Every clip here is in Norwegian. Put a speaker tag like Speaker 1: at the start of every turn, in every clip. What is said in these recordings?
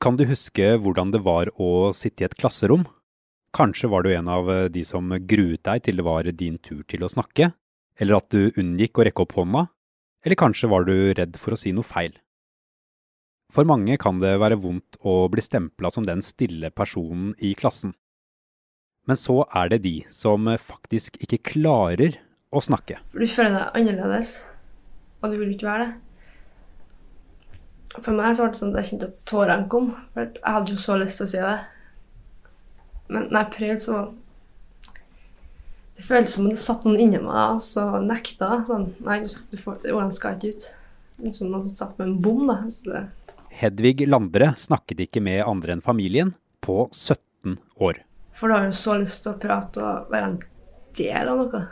Speaker 1: Kan du huske hvordan det var å sitte i et klasserom? Kanskje var du en av de som gruet deg til det var din tur til å snakke, eller at du unngikk å rekke opp hånda, eller kanskje var du redd for å si noe feil. For mange kan det være vondt å bli stempla som den stille personen i klassen. Men så er det de som faktisk ikke klarer å snakke.
Speaker 2: Du føler deg annerledes, og du vil ikke være det. For meg så var det sånn at jeg kjente at tårene kom. For jeg hadde jo så lyst til å si det. Men når jeg prøvde, så Det føltes som om det satt noen inni meg, og så nekta jeg. Sånn, nei, du får, ordene skal ikke ut. Som om man satt med en bom. da. Så det,
Speaker 1: Hedvig Landre snakket ikke med andre enn familien på 17 år.
Speaker 2: for da har du så lyst til å prate og være en del av noe.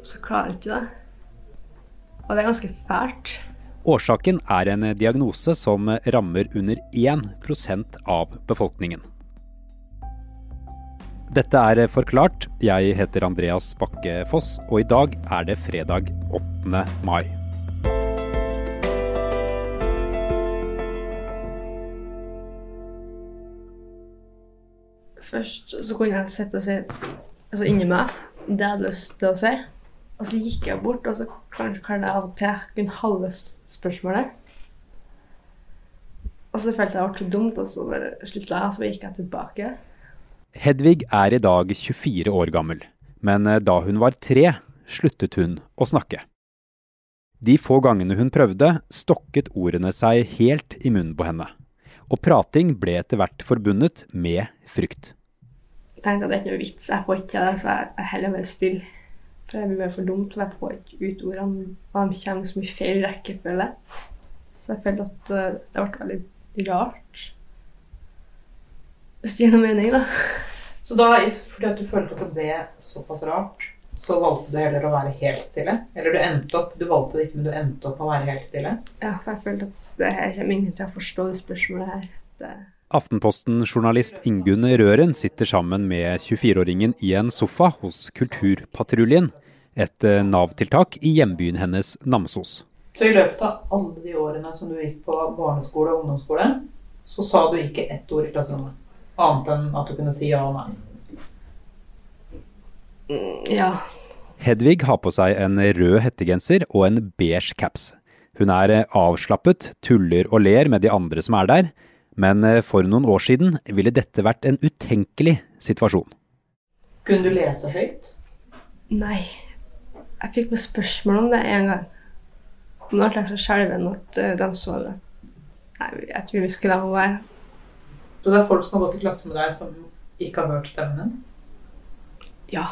Speaker 2: Så klarer du ikke det. Og det er ganske fælt.
Speaker 1: Årsaken er en diagnose som rammer under 1% av befolkningen. Dette er Forklart. Jeg heter Andreas Bakke Foss, og i dag er det fredag 8. mai.
Speaker 2: Først så kunne jeg sitte og si altså inni meg det jeg hadde lyst til å si. Og så gikk jeg bort, og så kanskje kan jeg av og til kunne halve spørsmålet. Og så følte jeg det ble dumt, og så bare slutta jeg, og så gikk jeg tilbake.
Speaker 1: Hedvig er i dag 24 år gammel, men eh, da hun var tre, sluttet hun å snakke. De få gangene hun prøvde, stokket ordene seg helt i munnen på henne, og prating ble etter hvert forbundet med frykt.
Speaker 2: Jeg tenkte at det er ikke noe vits, jeg får ikke det, så jeg er heller bare stille. For jeg blir for dumt, for jeg får ikke ut ordene, og de kommer så mye feil rekkefølge. Så jeg følte at eh, det ble veldig rart. Hvis det gir noe mening, da.
Speaker 3: Så da, fordi at du følte at det ble såpass rart, så valgte du heller å være helt stille? Eller du endte opp, du valgte det ikke, men du endte opp med å være helt stille?
Speaker 2: Ja, for jeg følte at det her kommer ingen til å forstå det spørsmålet her. Det...
Speaker 1: Aftenposten-journalist Ingunn Røren sitter sammen med 24-åringen i en sofa hos Kulturpatruljen, et eh, Nav-tiltak i hjembyen hennes Namsos.
Speaker 3: Så i løpet av alle de årene som du gikk på barneskole og ungdomsskole, så sa du ikke ett ord i klasserommet? Annet enn at du kunne si ja og nei?
Speaker 2: Mm, Ja.
Speaker 1: Hedvig har på seg en rød hettegenser og en beige caps. Hun er eh, avslappet, tuller og ler med de andre som er der, men eh, for noen år siden ville dette vært en utenkelig situasjon.
Speaker 3: Kunne du lese høyt?
Speaker 2: Nei. Jeg fikk med spørsmål om det en gang. Nå ble jeg så skjelven at eh, de så at Nei, jeg tror vi skulle la henne være.
Speaker 3: Så det er folk som har gått i klasse med deg som ikke har hørt stemmen din?
Speaker 2: Ja.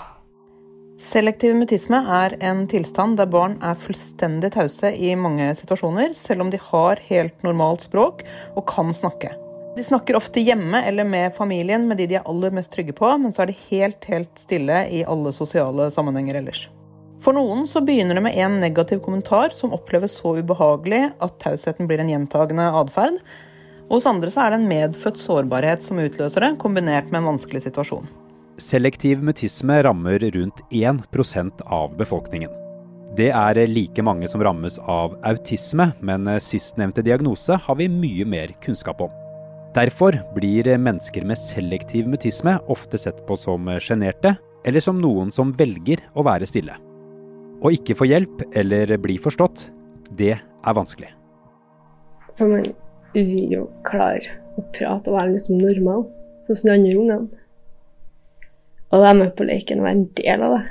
Speaker 4: Selektiv mutisme er en tilstand der barn er fullstendig tause i mange situasjoner, selv om de har helt normalt språk og kan snakke. De snakker ofte hjemme eller med familien med de de er aller mest trygge på, men så er de helt, helt stille i alle sosiale sammenhenger ellers. For noen så begynner det med en negativ kommentar som oppleves så ubehagelig at tausheten blir en gjentagende atferd. Hos andre så er det en medfødt sårbarhet som utløser det, kombinert med en vanskelig situasjon.
Speaker 1: Selektiv mutisme rammer rundt 1% av befolkningen. Det er like mange som rammes av autisme, men sistnevnte diagnose har vi mye mer kunnskap om. Derfor blir mennesker med selektiv mutisme ofte sett på som sjenerte, eller som noen som velger å være stille. Å ikke få hjelp eller bli forstått, det er vanskelig.
Speaker 2: For man vil jo klare å prate og være litt normal, sånn som de andre ungene. Og være med på leken og være en del av det.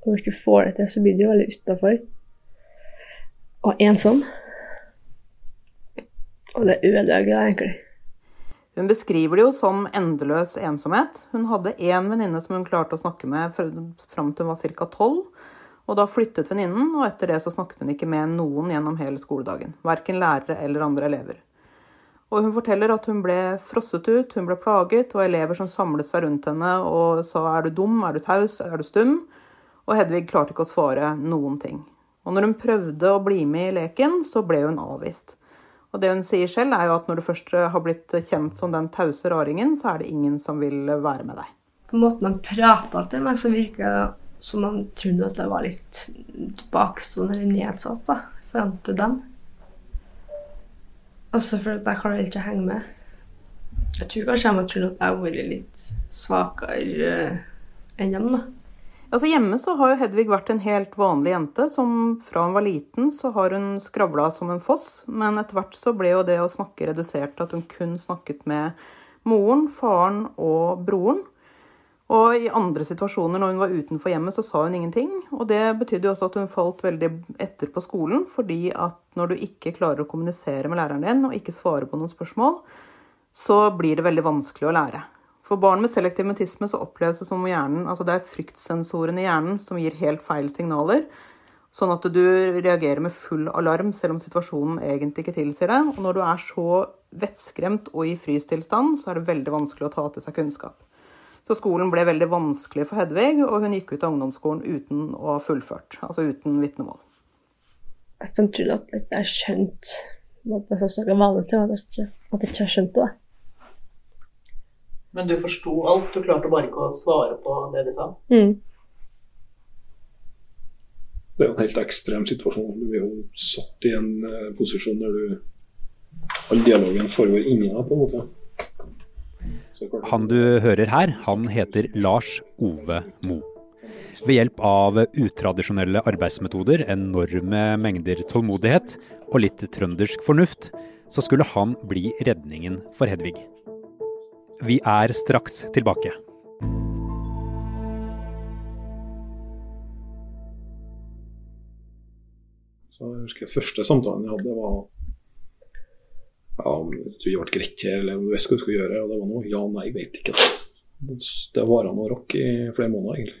Speaker 2: Og når du ikke får det til, så blir du jo veldig utafor. Og ensom. Og det ødelegger deg egentlig.
Speaker 4: Hun beskriver det jo som endeløs ensomhet. Hun hadde én venninne som hun klarte å snakke med fram til hun var ca. tolv. Og da flyttet venninnen, og etter det så snakket hun ikke med noen gjennom hele skoledagen. Verken lærere eller andre elever. Og hun forteller at hun ble frosset ut, hun ble plaget, og elever som samlet seg rundt henne og sa 'er du dum', 'er du taus', 'er du stum'? Og Hedvig klarte ikke å svare noen ting. Og når hun prøvde å bli med i leken, så ble hun avvist. Og det hun sier selv, er jo at når du først har blitt kjent som den tause raringen, så er det ingen som vil være med deg.
Speaker 2: På måten han prata til meg, så virka som han trodde at jeg var litt bakstående eller nedsatt da, foran til dem. Altså for jeg klarer ikke å henge med. Jeg tror kanskje jeg må tro at jeg har vært litt svakere eh, enn dem, da.
Speaker 4: Altså Hjemme så har jo Hedvig vært en helt vanlig jente. som Fra hun var liten så har hun skravla som en foss, men etter hvert så ble jo det å snakke redusert til at hun kun snakket med moren, faren og broren. Og i andre situasjoner når hun var utenfor hjemmet, så sa hun ingenting. Og det betydde jo også at hun falt veldig etter på skolen, fordi at når du ikke klarer å kommunisere med læreren din og ikke svare på noen spørsmål, så blir det veldig vanskelig å lære. For barn med selektiv mutisme så oppleves det som om hjernen, altså det er fryktsensorene i hjernen som gir helt feil signaler. Sånn at du reagerer med full alarm selv om situasjonen egentlig ikke tilsier det. Og når du er så vettskremt og i frystilstand, så er det veldig vanskelig å ta til seg kunnskap. Så skolen ble veldig vanskelig for Hedvig, og hun gikk ut av ungdomsskolen uten å ha fullført. Altså uten vitnemål.
Speaker 2: Jeg trodde at jeg skjønte at jeg snakket vanlig til, at jeg ikke har skjønt det.
Speaker 3: Men du forsto alt? Du klarte bare ikke å svare på det de sa?
Speaker 2: Mm.
Speaker 5: Det er jo en helt ekstrem situasjon. Du er jo satt i en uh, posisjon der du All dialogen foregår inni deg, på en måte.
Speaker 1: Han du hører her, han heter Lars Ove Mo. Ved hjelp av utradisjonelle arbeidsmetoder, enorme mengder tålmodighet og litt trøndersk fornuft, så skulle han bli redningen for Hedvig. Vi er straks tilbake.
Speaker 5: Så jeg husker Første samtalen jeg hadde, var ja, om det ble greit her, eller visste hva du skulle gjøre. Og det var noe ja, nei, vet ikke. Det varte noe rock i flere måneder, egentlig.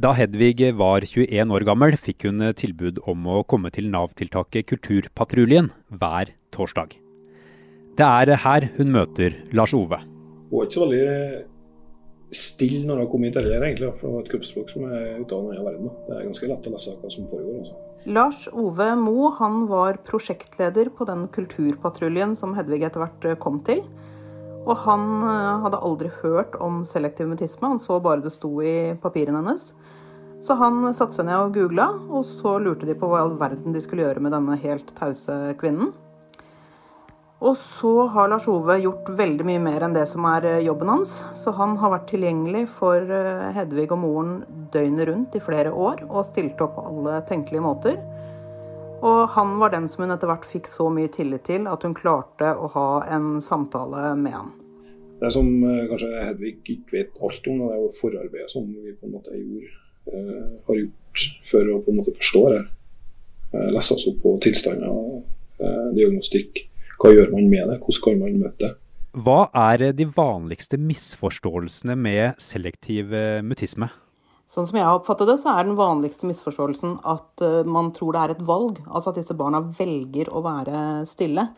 Speaker 1: Da Hedvig var 21 år gammel, fikk hun tilbud om å komme til Nav-tiltaket Kulturpatruljen hver torsdag. Det er her hun møter Lars Ove.
Speaker 5: Hun var ikke så veldig stille når det kom hit heller, egentlig. For det var et kuppspråk som er ute av den verden. Det er ganske lett å lese hva som foregår. Altså.
Speaker 4: Lars Ove Mo han var prosjektleder på den kulturpatruljen som Hedvig etter hvert eh, kom til. Og han eh, hadde aldri hørt om selektiv mutisme, han så bare det sto i papirene hennes. Så han satte seg ned og googla, og så lurte de på hva i all verden de skulle gjøre med denne helt tause kvinnen. Og så har Lars Ove gjort veldig mye mer enn det som er eh, jobben hans. Så han har vært tilgjengelig for eh, Hedvig og moren døgnet rundt i flere år og stilte opp på alle tenkelige måter. Og han var den som hun etter hvert fikk så mye tillit til at hun klarte å ha en samtale med han.
Speaker 5: Det som eh, kanskje Hedvig ikke vet alt om, det er jo forarbeidet som vi på en måte gjorde, har gjort for å på en måte forstå det. Lese oss opp på tilstander, diagnostikk hva gjør man med det? Hvordan kan man møte det?
Speaker 1: Hva er de vanligste misforståelsene med selektiv eh, mutisme?
Speaker 4: Sånn som jeg har oppfattet det, så er den vanligste misforståelsen at eh, man tror det er et valg. Altså at disse barna velger å være stille.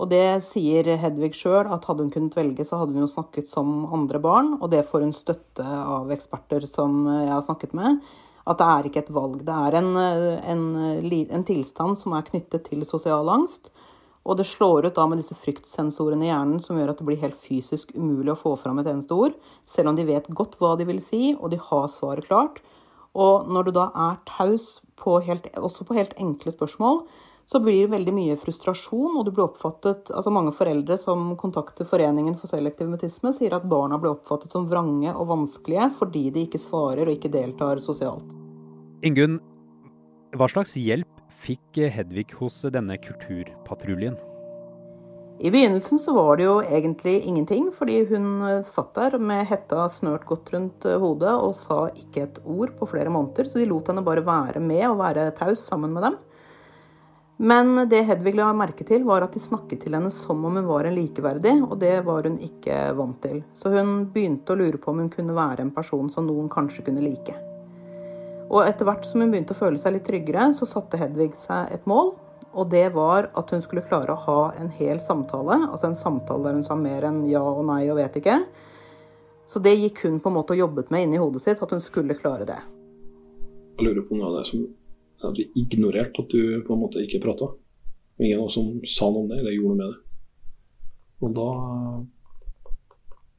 Speaker 4: Og det sier Hedvig sjøl, at hadde hun kunnet velge, så hadde hun jo snakket som andre barn. Og det får hun støtte av eksperter som eh, jeg har snakket med. At det er ikke et valg. Det er en, en, en tilstand som er knyttet til sosial angst. Og det slår ut da med disse fryktsensorene i hjernen som gjør at det blir helt fysisk umulig å få fram et eneste ord, selv om de vet godt hva de vil si, og de har svaret klart. Og når du da er taus på helt, også på helt enkle spørsmål, så blir det veldig mye frustrasjon, og du blir oppfattet Altså mange foreldre som kontakter Foreningen for selektiv mutisme, sier at barna blir oppfattet som vrange og vanskelige fordi de ikke svarer og ikke deltar sosialt.
Speaker 1: Ingunn, hva slags hjelp fikk Hedvig hos denne kulturpatruljen?
Speaker 4: I begynnelsen så var det jo egentlig ingenting, fordi hun eh, satt der med hetta snørt godt rundt eh, hodet og sa ikke et ord på flere måneder, så de lot henne bare være med og være taus sammen med dem. Men det Hedvig la merke til, var at de snakket til henne som om hun var en likeverdig, og det var hun ikke vant til. Så hun begynte å lure på om hun kunne være en person som noen kanskje kunne like. Og etter hvert som hun begynte å føle seg litt tryggere, så satte Hedvig seg et mål. Og det var at hun skulle klare å ha en hel samtale. Altså en samtale der hun sa mer enn ja og nei og vet ikke. Så det gikk hun på en måte og jobbet med inni hodet sitt, at hun skulle klare det.
Speaker 5: Jeg lurer på noe av det som at vi ignorerte at du på en måte ikke prata. Ingen av oss som sa noe om det, eller gjorde noe med det. Og da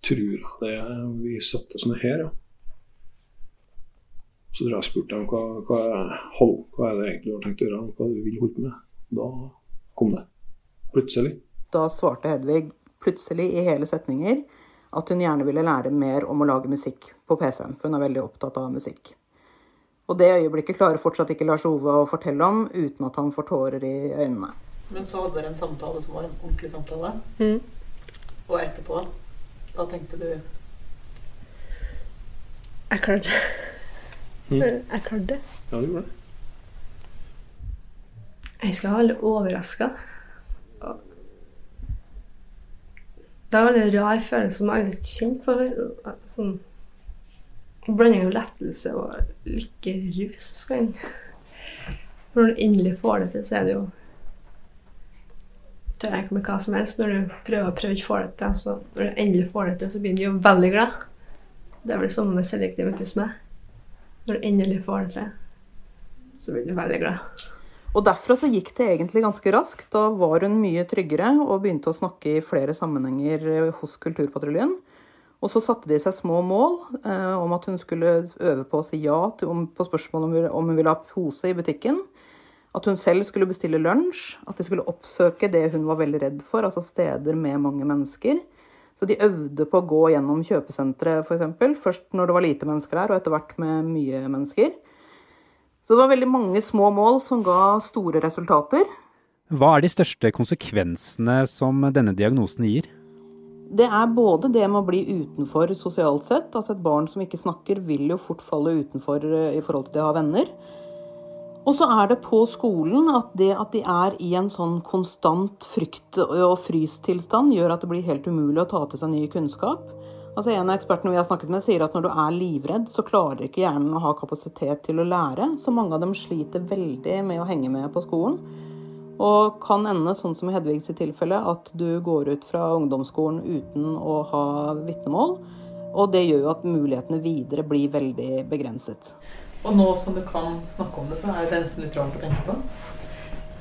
Speaker 5: tror jeg det vi satte sånn her, ja. Så tror jeg spurte dem hva, hva, hva er det egentlig du har tenkt å gjøre, hva du vil holde på med. Da kom det. Plutselig.
Speaker 4: da svarte Hedvig plutselig i hele setninger at hun gjerne ville lære mer om å lage musikk på PC-en, for hun er veldig opptatt av musikk. Og det øyeblikket klarer fortsatt ikke Lars Ove å fortelle om uten at han får tårer i øynene.
Speaker 3: Men så hadde dere en samtale som var en ordentlig samtale.
Speaker 2: Mm.
Speaker 3: Og etterpå, da tenkte du
Speaker 2: Jeg klarte det.
Speaker 5: Mm.
Speaker 2: Jeg klarte det.
Speaker 5: Ja, du gjorde det.
Speaker 2: Jeg skal være veldig overraska. Det er en veldig rar følelse som jeg har kjent på før. Sånn blanding av lettelse og lykkerus. skal jeg- For når du endelig får det til, så er det jo tør ikke med hva som helst. Når du prøver og prøver ikke får det til, så når du endelig får det til, så blir du jo veldig glad. Det er vel det samme med selektiv autisme. Når du endelig får det til, så blir du veldig glad.
Speaker 4: Og derfra så gikk det egentlig ganske raskt. Da var hun mye tryggere og begynte å snakke i flere sammenhenger eh, hos Kulturpatruljen. Og så satte de seg små mål eh, om at hun skulle øve på å si ja til, om, på spørsmål om, om hun ville ha pose i butikken. At hun selv skulle bestille lunsj. At de skulle oppsøke det hun var veldig redd for, altså steder med mange mennesker. Så de øvde på å gå gjennom kjøpesenteret, f.eks. Først når det var lite mennesker der, og etter hvert med mye mennesker. Så det var veldig mange små mål som ga store resultater.
Speaker 1: Hva er de største konsekvensene som denne diagnosen gir?
Speaker 4: Det er både det med å bli utenfor sosialt sett. Altså et barn som ikke snakker, vil jo fort falle utenfor eh, i forhold til det å ha venner. Og så er det på skolen at det at de er i en sånn konstant frykt- og frystilstand, gjør at det blir helt umulig å ta til seg ny kunnskap. Altså En av ekspertene vi har snakket med sier at når du er livredd, så klarer ikke hjernen å ha kapasitet til å lære. Så mange av dem sliter veldig med å henge med på skolen. Og kan ende, sånn som i Hedvigs tilfelle, at du går ut fra ungdomsskolen uten å ha vitnemål. Og det gjør jo at mulighetene videre blir veldig begrenset.
Speaker 3: Og nå som du kan snakke om det, så er det nesten litt rart å tenke på.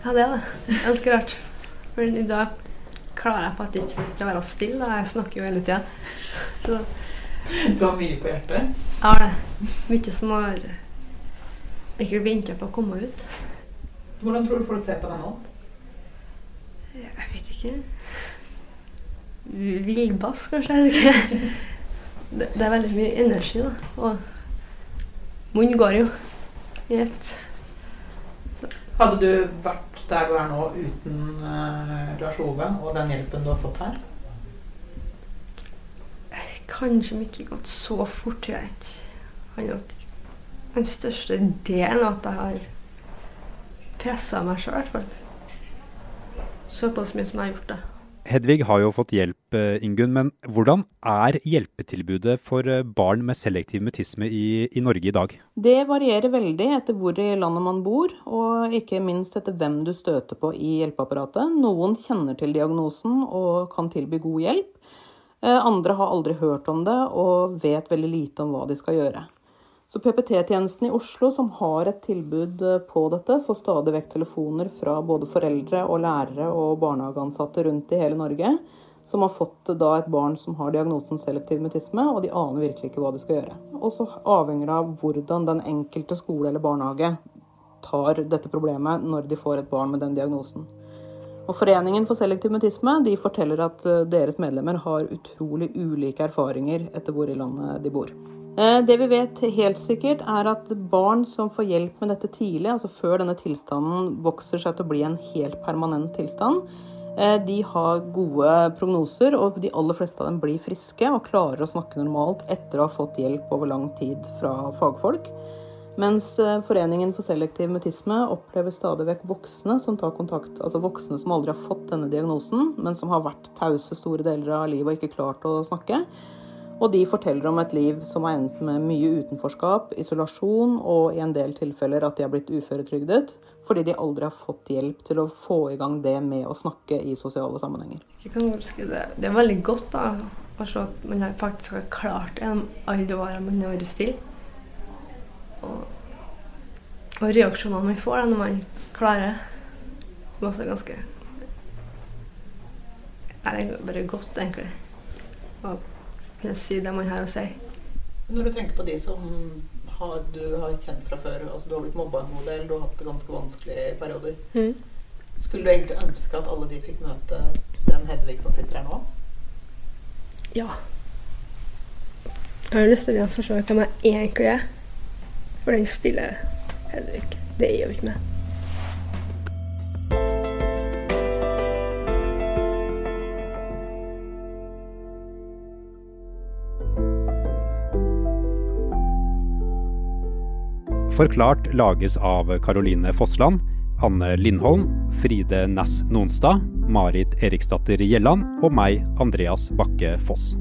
Speaker 2: Ja, det er det. Ganske rart. For da klarer jeg faktisk ikke å være stille. Jeg snakker jo hele tida.
Speaker 3: Du har mye på hjertet.
Speaker 2: Ja, det. Mye som har ikke venta på å komme ut.
Speaker 3: Hvordan tror du folk ser på deg nå?
Speaker 2: Jeg vet ikke. Villbass, kanskje? Jeg vet ikke. Det, det er veldig mye energi, da. Og munnen går jo i ett.
Speaker 3: Hadde du vært der du er nå uten uh, Lars Ove og den hjelpen du har fått her?
Speaker 2: Kanskje om ikke gått så fort. Jeg vet. Han nok den største delen av at jeg har pressa meg sjøl, i hvert fall. Såpass mye som jeg har gjort det.
Speaker 1: Hedvig har jo fått hjelp, eh, Ingunn, men hvordan er hjelpetilbudet for eh, barn med selektiv mutisme i, i Norge i dag?
Speaker 4: Det varierer veldig etter hvor i landet man bor, og ikke minst etter hvem du støter på i hjelpeapparatet. Noen kjenner til diagnosen og kan tilby god hjelp. Eh, Andre har aldri hørt om det og vet veldig lite om hva de skal gjøre. Så PPT-tjenesten i Oslo, som har et tilbud eh, på dette, får stadig vekk telefoner fra både foreldre og lærere og barnehageansatte rundt i hele Norge, som har fått da et barn som har diagnosen selektiv mutisme, og de aner virkelig ikke hva de skal gjøre. Og så avhenger det av hvordan den enkelte skole eller barnehage tar dette problemet når de får et barn med den diagnosen. Og Foreningen for selektiv mutisme de forteller at eh, deres medlemmer har utrolig ulike erfaringer etter hvor i landet de bor. Eh, Det vi vet helt sikkert, er at barn som får hjelp med dette tidlig, altså før denne tilstanden vokser seg til å bli en helt permanent tilstand, eh, de har gode prognoser, og de aller fleste av dem blir friske og klarer å snakke normalt etter å ha fått hjelp over lang tid fra fagfolk. Mens eh, Foreningen for selektiv mutisme opplever stadig vekk voksne som tar kontakt, altså voksne som aldri har fått denne diagnosen, men som har vært tause store deler av livet og ikke klart å snakke. Og de forteller om et liv som har endt med mye utenforskap, isolasjon og i en del tilfeller at de har blitt uføretrygdet fordi de aldri har fått hjelp til å få i gang det med å snakke i sosiale sammenhenger.
Speaker 2: Jeg kan huske det. det er veldig godt da, å se at man faktisk har klart det gjennom alle de årene man har vært stille. Og, og reaksjonene man får da, når man klarer, det er også ganske er bare godt, egentlig. Å jeg si det man har å si.
Speaker 3: Når du tenker på de som har, du har kjent fra før, altså du har blitt mobba en god del, du har hatt det ganske vanskelig i perioder.
Speaker 2: Mm.
Speaker 3: Skulle du egentlig ønske at alle de fikk møte den Hedvig som sitter her nå?
Speaker 6: Ja. Jeg har lyst til å se hvem jeg egentlig er. For den stille Hedvig, det er jo ikke meg.
Speaker 1: Forklart lages av Caroline Fossland, Anne Lindholm, Fride Næss Nonstad, Marit Eriksdatter Gjelland og meg, Andreas Bakke Foss.